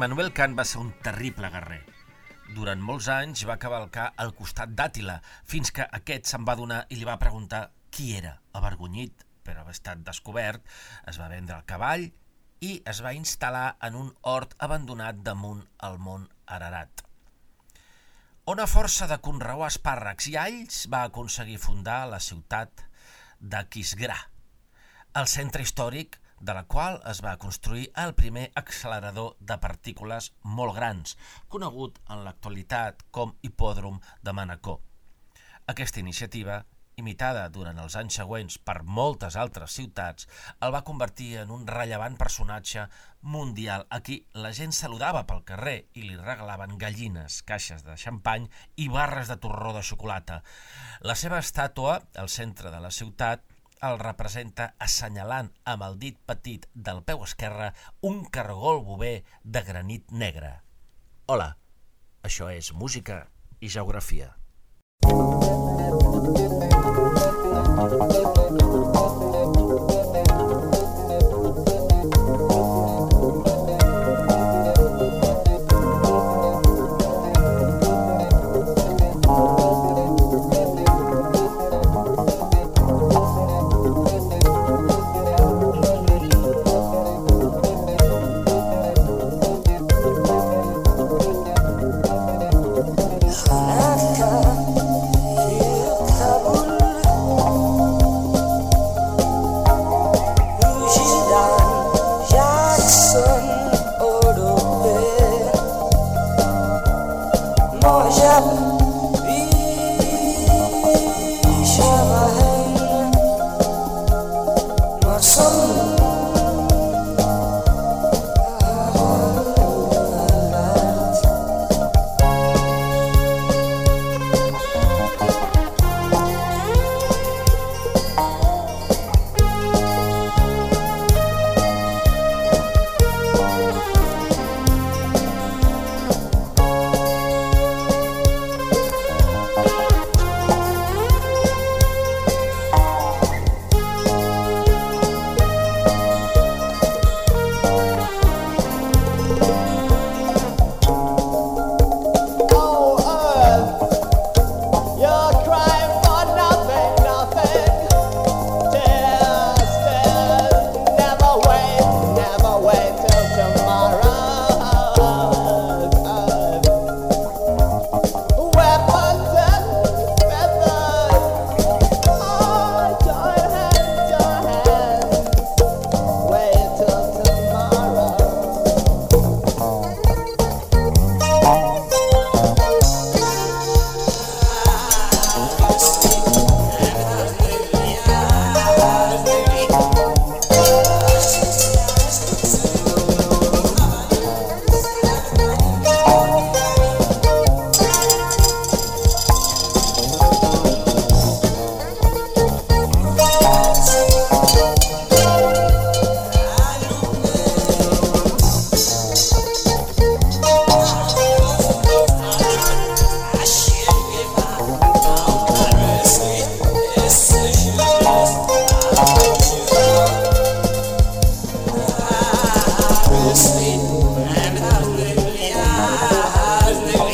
Immanuel Kant va ser un terrible guerrer. Durant molts anys va cavalcar al costat d'Àtila, fins que aquest se'n va donar i li va preguntar qui era. Avergonyit per haver estat descobert, es va vendre el cavall i es va instal·lar en un hort abandonat damunt el mont Ararat. On a força de conreuar espàrrecs i alls va aconseguir fundar la ciutat de Kisgrà, el centre històric de la qual es va construir el primer accelerador de partícules molt grans, conegut en l'actualitat com Hipòdrom de Manacor. Aquesta iniciativa, imitada durant els anys següents per moltes altres ciutats, el va convertir en un rellevant personatge mundial a qui la gent saludava pel carrer i li regalaven gallines, caixes de xampany i barres de torró de xocolata. La seva estàtua, al centre de la ciutat, el representa assenyalant amb el dit petit del peu esquerre un cargol bover de granit negre. Hola, això és música i geografia. Margaret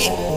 Радио.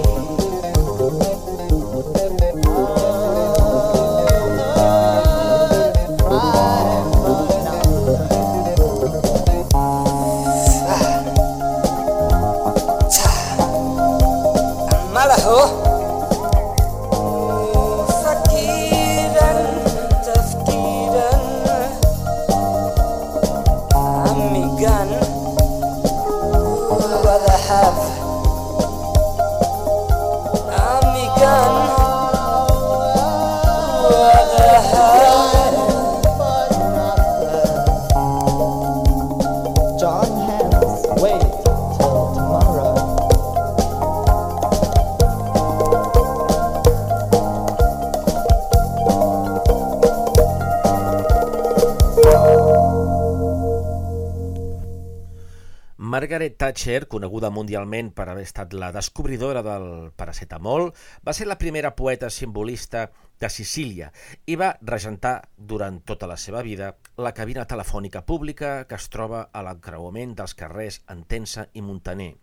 Thatcher, coneguda mundialment per haver estat la descobridora del paracetamol, va ser la primera poeta simbolista de Sicília i va regentar durant tota la seva vida la cabina telefònica pública que es troba a l'encreuament dels carrers Entensa i Montaner,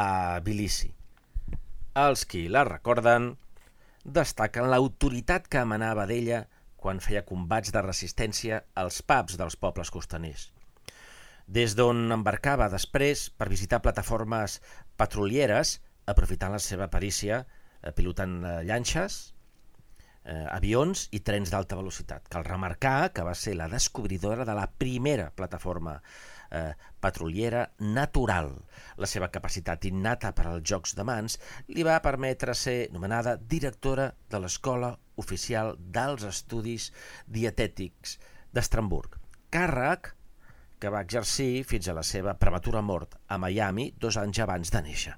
a Bilici. Els qui la recorden destaquen l'autoritat que emanava d'ella quan feia combats de resistència als pubs dels pobles costaners. Des d'on embarcava després per visitar plataformes petrolieres, aprofitant la seva perícia eh, pilotant eh, llanxes, eh, avions i trens d'alta velocitat. Cal remarcar que va ser la descobridora de la primera plataforma eh, natural. La seva capacitat innata per als jocs de mans li va permetre ser nomenada directora de l'Escola Oficial dels Estudis Dietètics d'Estrasburg, càrrec que va exercir fins a la seva prematura mort a Miami dos anys abans de néixer.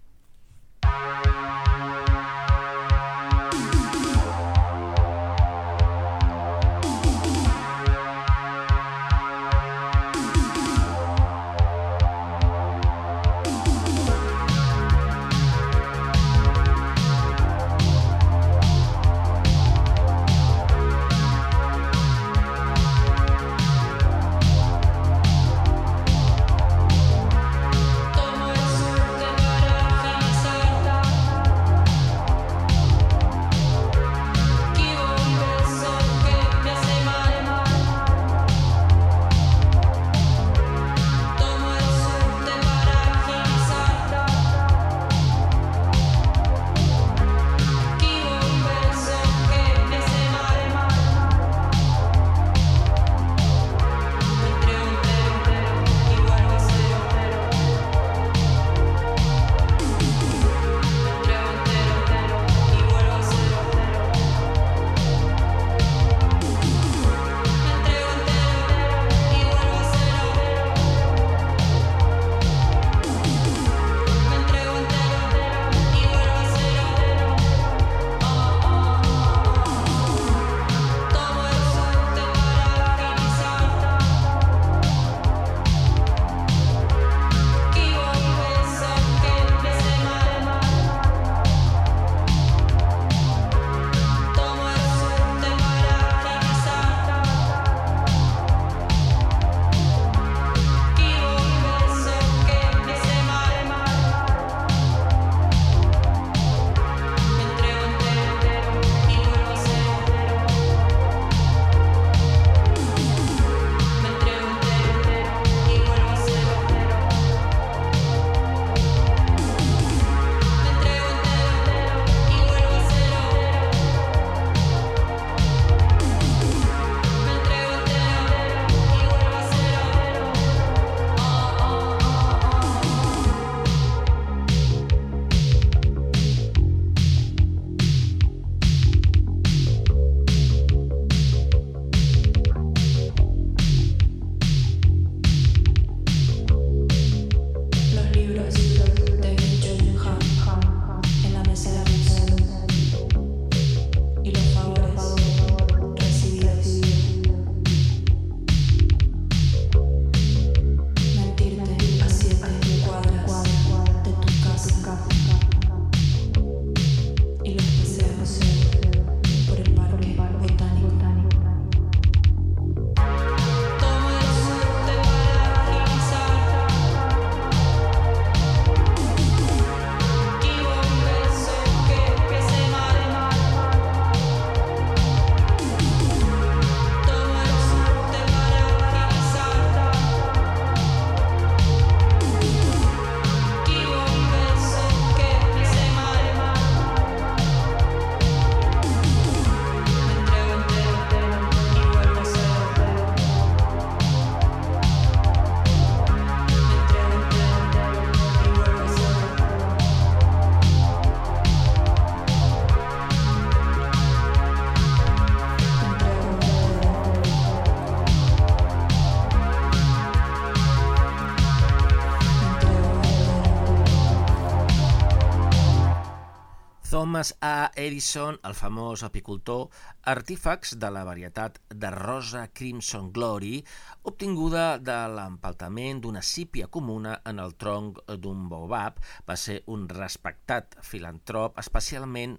Thomas A. Edison, el famós apicultor, artífex de la varietat de rosa Crimson Glory, obtinguda de l'empaltament d'una sípia comuna en el tronc d'un baobab, va ser un respectat filantrop, especialment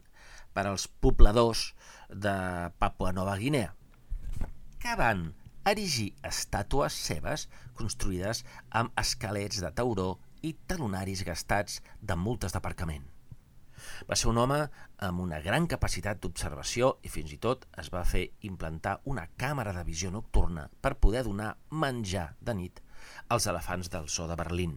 per als pobladors de Papua Nova Guinea, que van erigir estàtues seves construïdes amb esquelets de tauró i talonaris gastats de multes d'aparcament. Va ser un home amb una gran capacitat d'observació i fins i tot es va fer implantar una càmera de visió nocturna per poder donar menjar de nit als elefants del zoo de Berlín,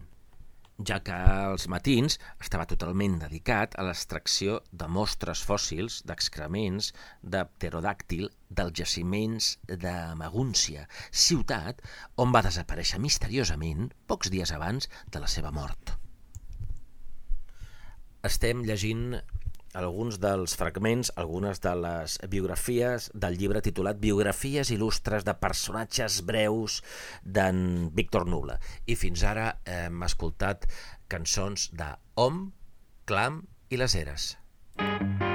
ja que als matins estava totalment dedicat a l'extracció de mostres fòssils d'excrements de pterodàctil dels jaciments de Magúncia, ciutat on va desaparèixer misteriosament pocs dies abans de la seva mort estem llegint alguns dels fragments, algunes de les biografies del llibre titulat Biografies il·lustres de personatges breus d'en Víctor Nula. I fins ara hem escoltat cançons de Om, Clam i Les Eres. Música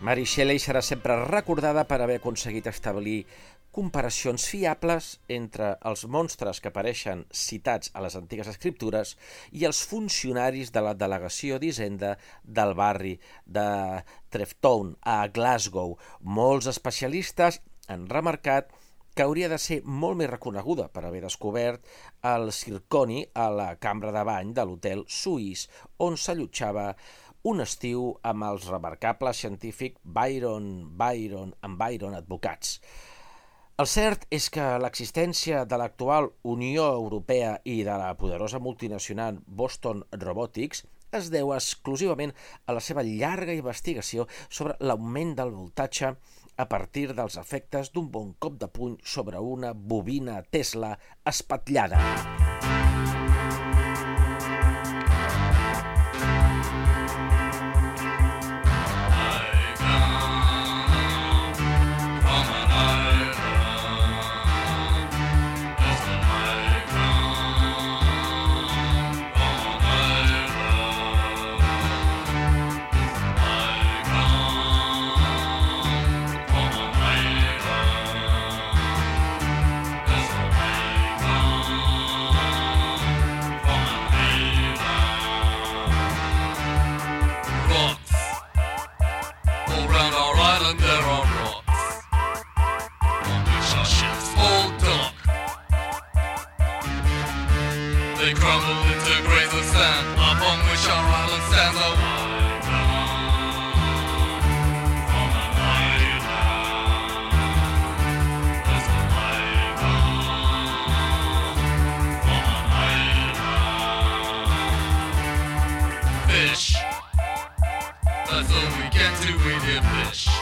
Mary Shelley serà sempre recordada per haver aconseguit establir comparacions fiables entre els monstres que apareixen citats a les antigues escriptures i els funcionaris de la delegació d'Hisenda del barri de Treftown, a Glasgow. Molts especialistes han remarcat que hauria de ser molt més reconeguda per haver descobert el circoni a la cambra de bany de l'hotel suís, on s'allotjava un estiu amb els remarcables científic Byron, Byron and Byron Advocats. El cert és que l'existència de l'actual Unió Europea i de la poderosa multinacional Boston Robotics es deu exclusivament a la seva llarga investigació sobre l'augment del voltatge a partir dels efectes d'un bon cop de puny sobre una bobina Tesla espatllada. rocks. creativeness.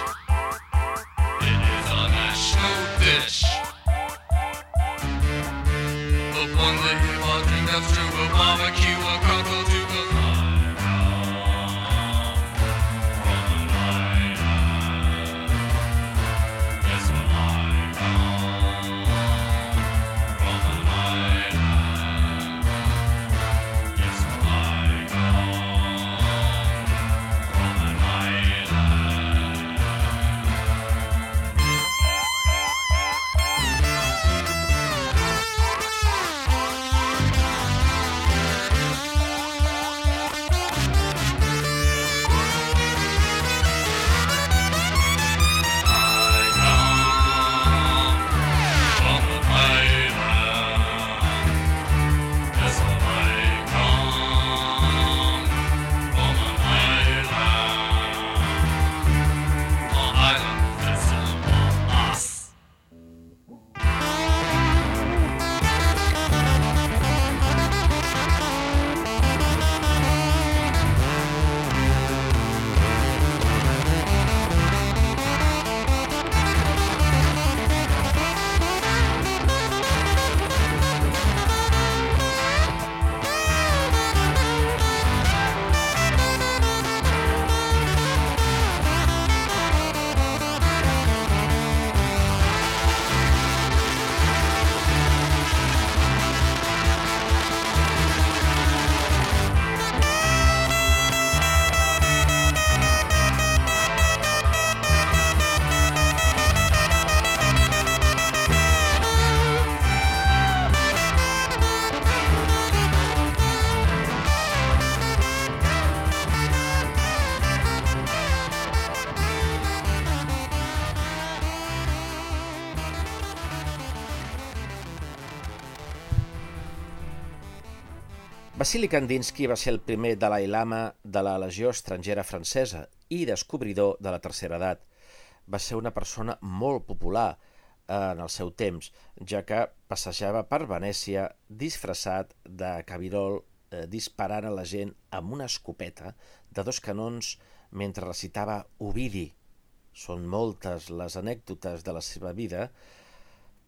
Vasily Kandinsky va ser el primer Dalai Lama de la Legió Estrangera Francesa i descobridor de la tercera edat. Va ser una persona molt popular en el seu temps, ja que passejava per Venècia disfressat de cabirol eh, disparant a la gent amb una escopeta de dos canons mentre recitava Ovidi. Són moltes les anècdotes de la seva vida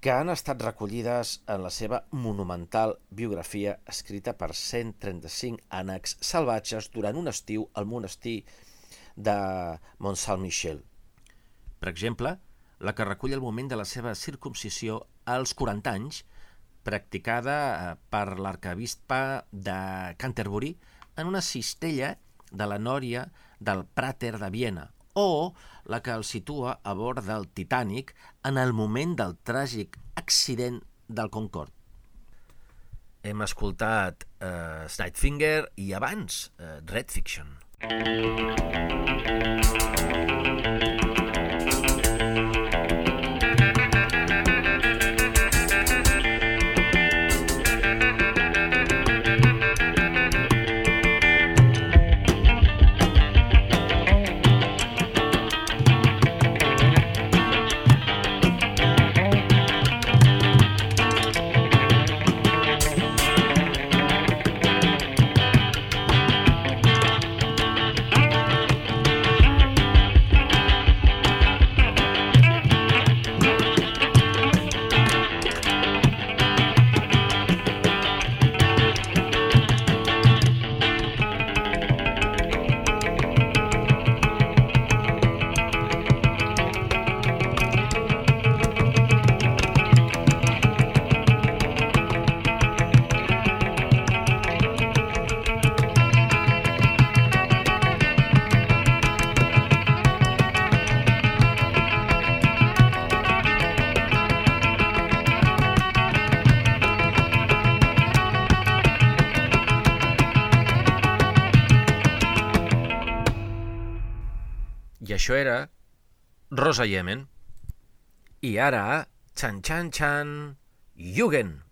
que han estat recollides en la seva monumental biografia escrita per 135 ànecs salvatges durant un estiu al monestir de Mont-Saint-Michel. Per exemple, la que recull el moment de la seva circumcisió als 40 anys, practicada eh, per l'arcabispa de Canterbury en una cistella de la nòria del Prater de Viena, o la que el situa a bord del Titanic en el moment del tràgic accident del Concorde. Hem escoltat eh, Snidefinger i abans eh, Red Fiction. I això era Rosa Yemen. I ara, Chan Chan Chan, Jugend.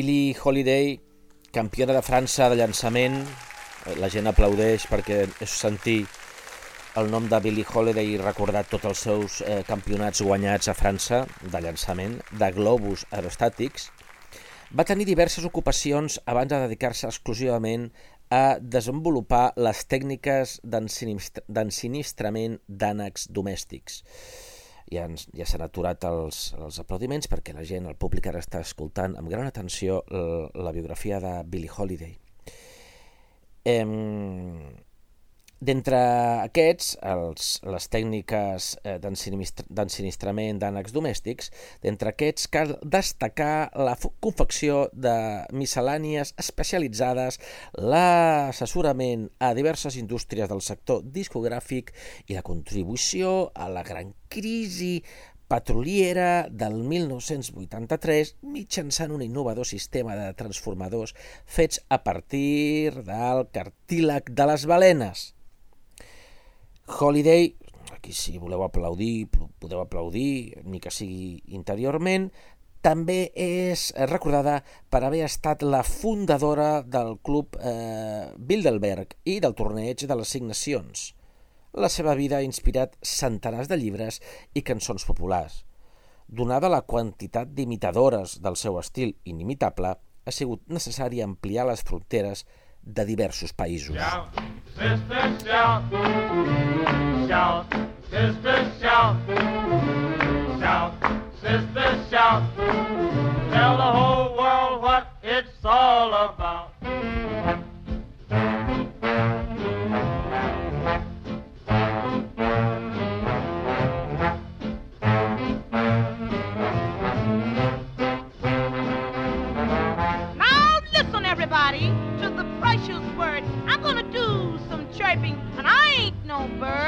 Billie Holiday, campiona de França de llançament. La gent aplaudeix perquè és sentir el nom de Billie Holiday i recordar tots els seus eh, campionats guanyats a França de llançament, de globus aerostàtics. Va tenir diverses ocupacions abans de dedicar-se exclusivament a desenvolupar les tècniques d'ensinistra- d'ensinistrament d'ànecs domèstics. Ja, ens, ja s'han aturat els, els aplaudiments perquè la gent, el públic ara està escoltant amb gran atenció la, la biografia de Billie Holiday. Em, D'entre aquests, els, les tècniques eh, d'ensinistra- d'ensinistrament d'ànecs domèstics, d'entre aquests cal destacar la confecció de miscel·lànies especialitzades, l'assessorament a diverses indústries del sector discogràfic i la contribució a la gran crisi petroliera del 1983 mitjançant un innovador sistema de transformadors fets a partir del cartílag de les balenes. Holiday, aquí si voleu aplaudir, podeu aplaudir, ni que sigui interiorment, també és recordada per haver estat la fundadora del club eh, Bilderberg i del torneig de les Cinc Nacions. La seva vida ha inspirat centenars de llibres i cançons populars. Donada la quantitat d'imitadores del seu estil inimitable, ha sigut necessari ampliar les fronteres de diversos països. Tell the whole world what it's all about. I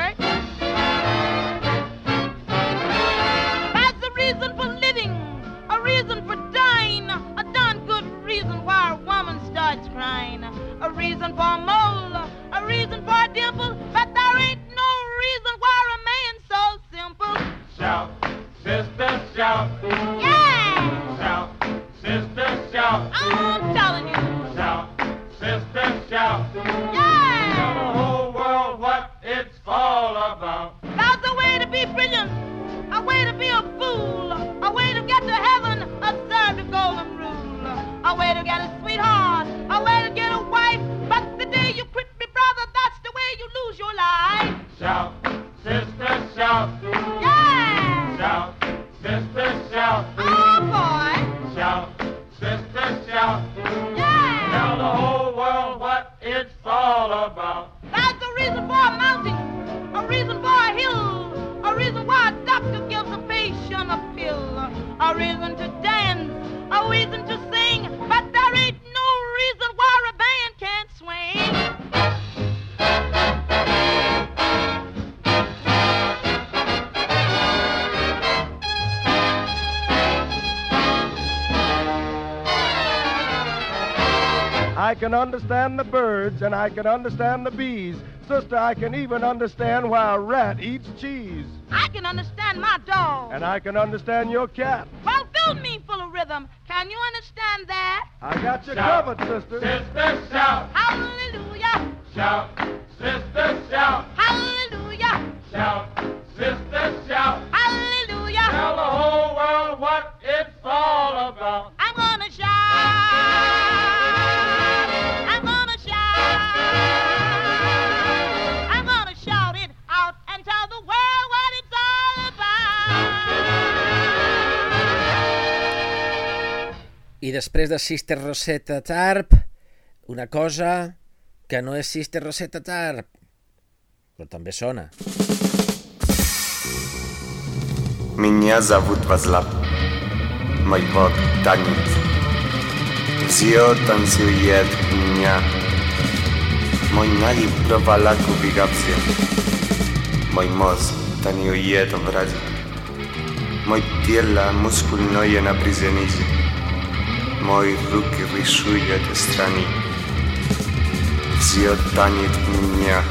can understand the bees. Sister, I can even understand why a rat eats cheese. I can understand my dog. And I can understand your cat. Well, fill me full of rhythm. Can you understand that? I got you Shout. covered, sister. Sister, shout. Hallelujah! Shout, sister, shout. Hallelujah! Shout, sister, shout. Hallelujah! Tell the whole world what it's all about. I després de Sister Rosetta Tarp, una cosa que no és Sister Rosetta Tarp, però també sona. Меня зовут Вазлав. Мой бог танец. Зио танцует меня. Мой налив провала кубигация. Мой мозг танцует в разе. Мой тело мускульное напряжение. Мои руки рисуют страны. Все танет меня.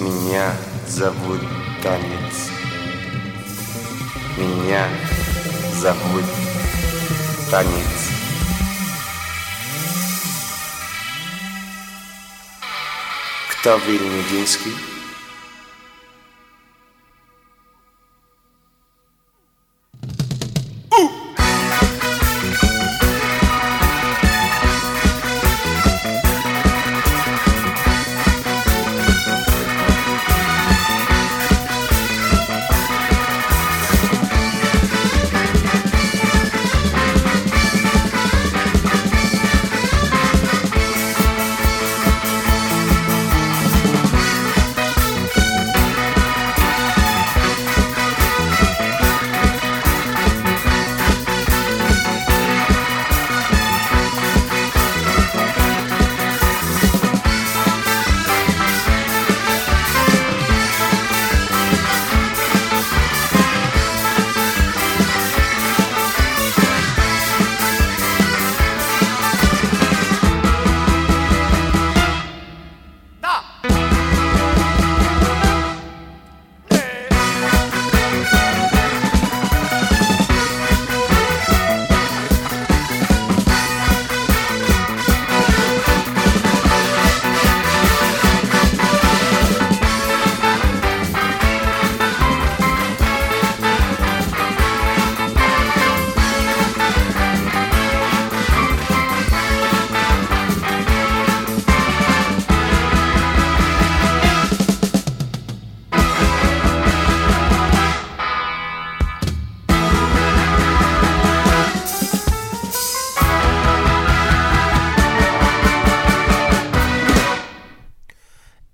Меня зовут танец. Меня зовут танец. Кто Вильнюдинский?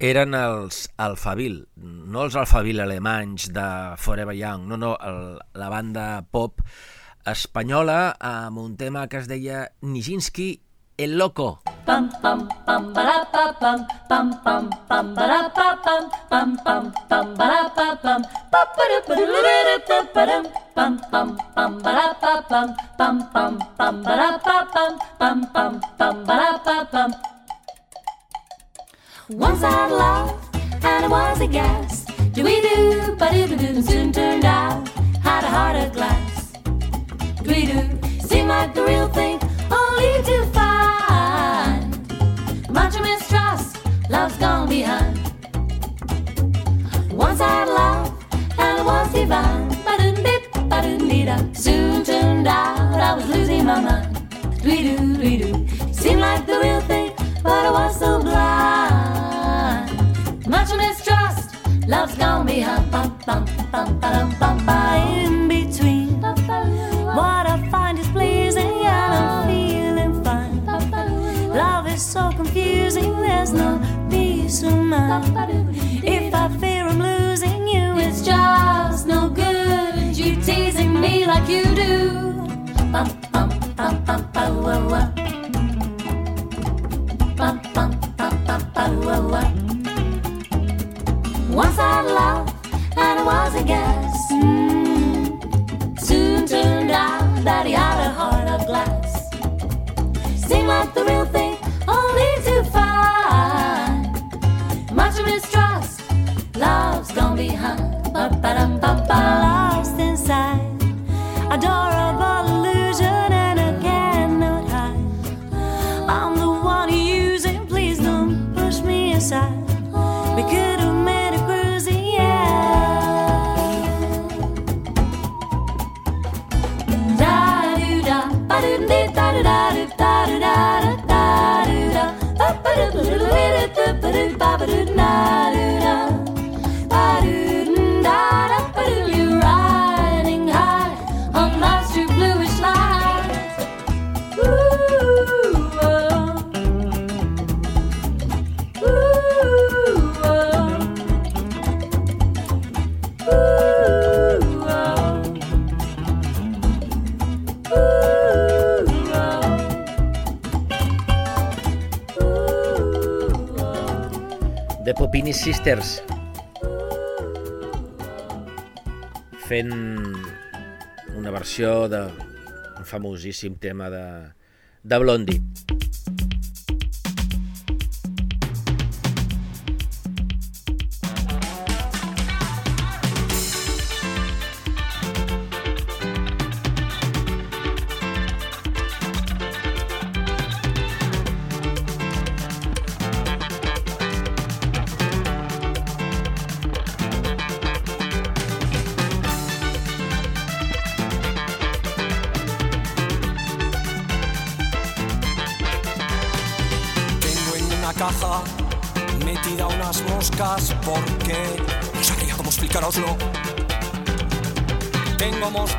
Eren els Alphaville, no els Alphaville alemanys de Forever Young, no, no, el, la banda pop espanyola amb un tema que es deia Nijinsky El Loco. Pam pam pam bara pa pam pam pam pam bara pa pam pam pam pam bara pa pam pam pam pam bara pa pam pam pam pam bara pa pam pam pam pam bara pa pam Once I had love and it was a gas. Do we do, but it soon turned out. Had a heart of glass. Do we do, seemed like the real thing, only to find much mistrust. Love's gone behind. Once I had love and it was divine. Ba-dum-dip, ba-dum-dee-da. Soon turned out I was losing my mind. Dwee-doo, dwee-doo. Seemed In between, what I find is pleasing and I'm feeling fine. Love is so confusing, there's no peace of mind. If I fear I'm losing you, it's just no good. You teasing me like you do. crowded night. The Popini Sisters fent una versió de un famosíssim tema de, de Blondie.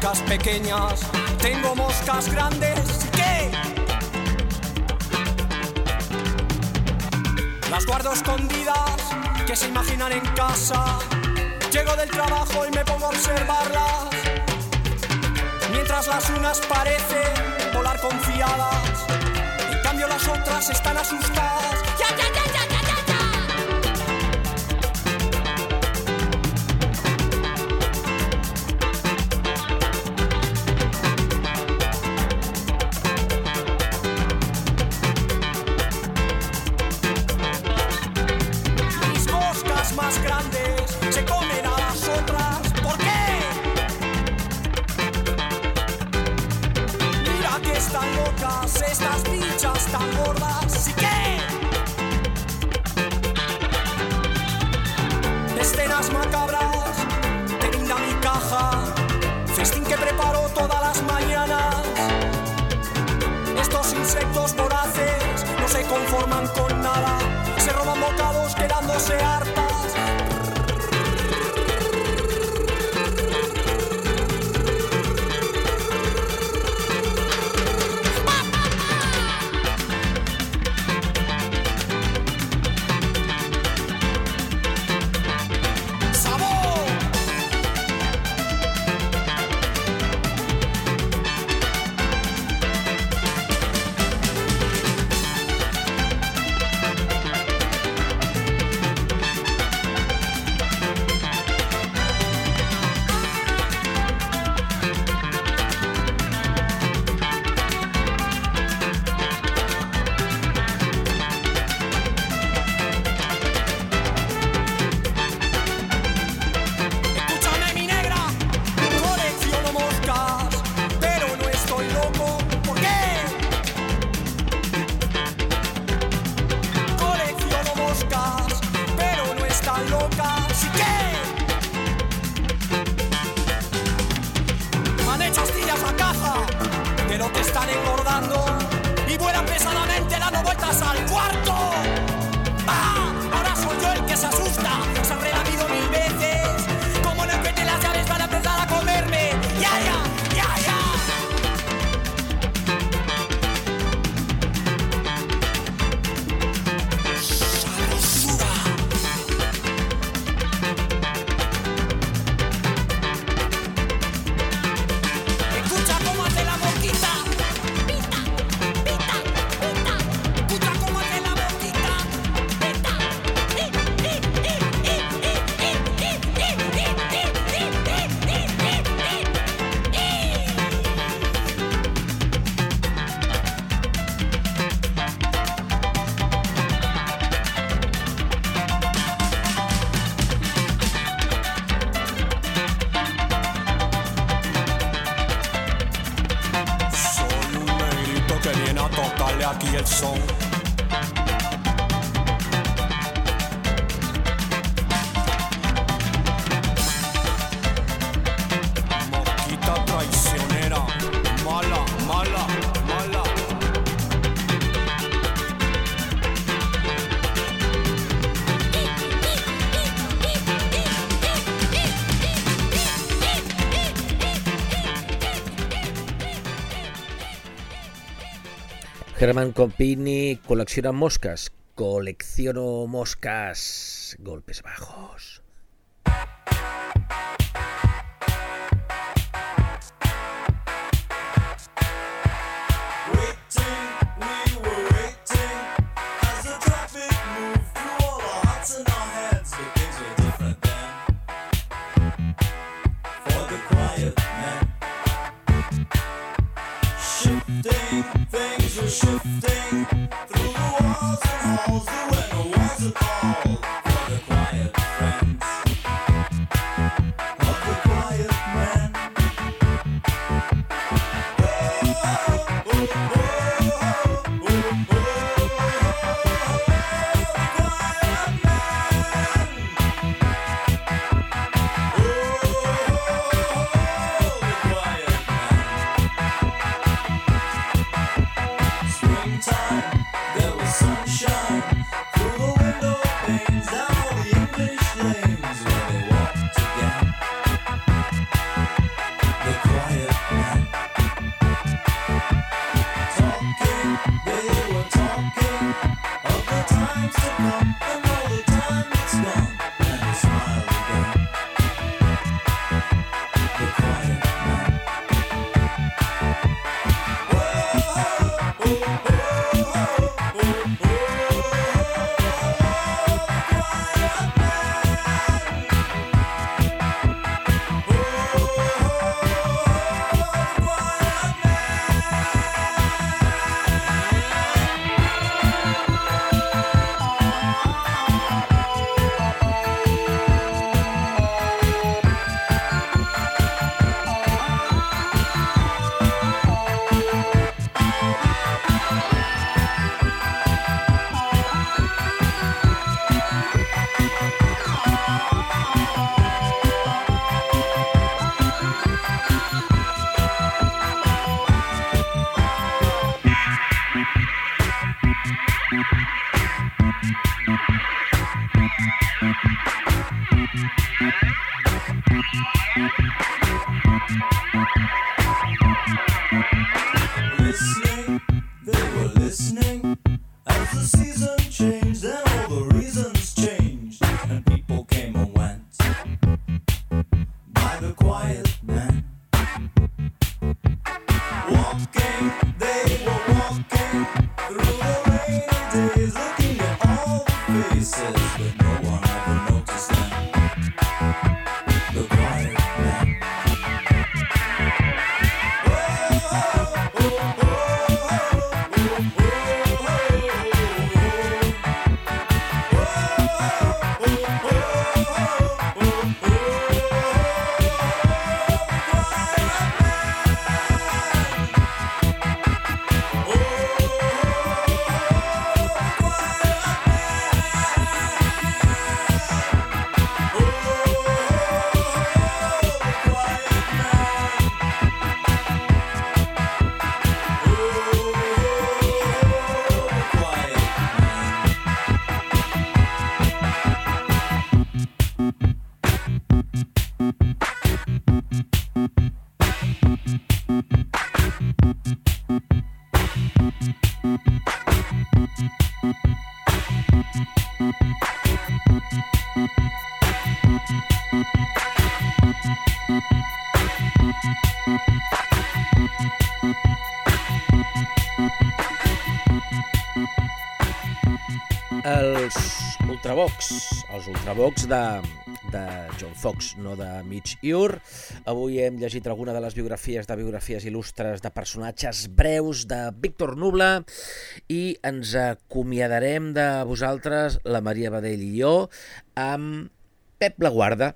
moscas pequeñas, tengo moscas grandes. Que las guardo escondidas, que se imaginan en casa. Llego del trabajo y me pongo a observarlas, mientras las unas parecen volar confiadas, en cambio las otras están asustadas. Germán Copini colecciona moscas. Colecciono moscas. Golpes all faces, but no one Ultravox, els Ultravox de, de John Fox, no de Mitch Ure. Avui hem llegit alguna de les biografies de biografies il·lustres de personatges breus de Víctor Nubla i ens acomiadarem de vosaltres, la Maria Badell i jo, amb Pep Laguarda,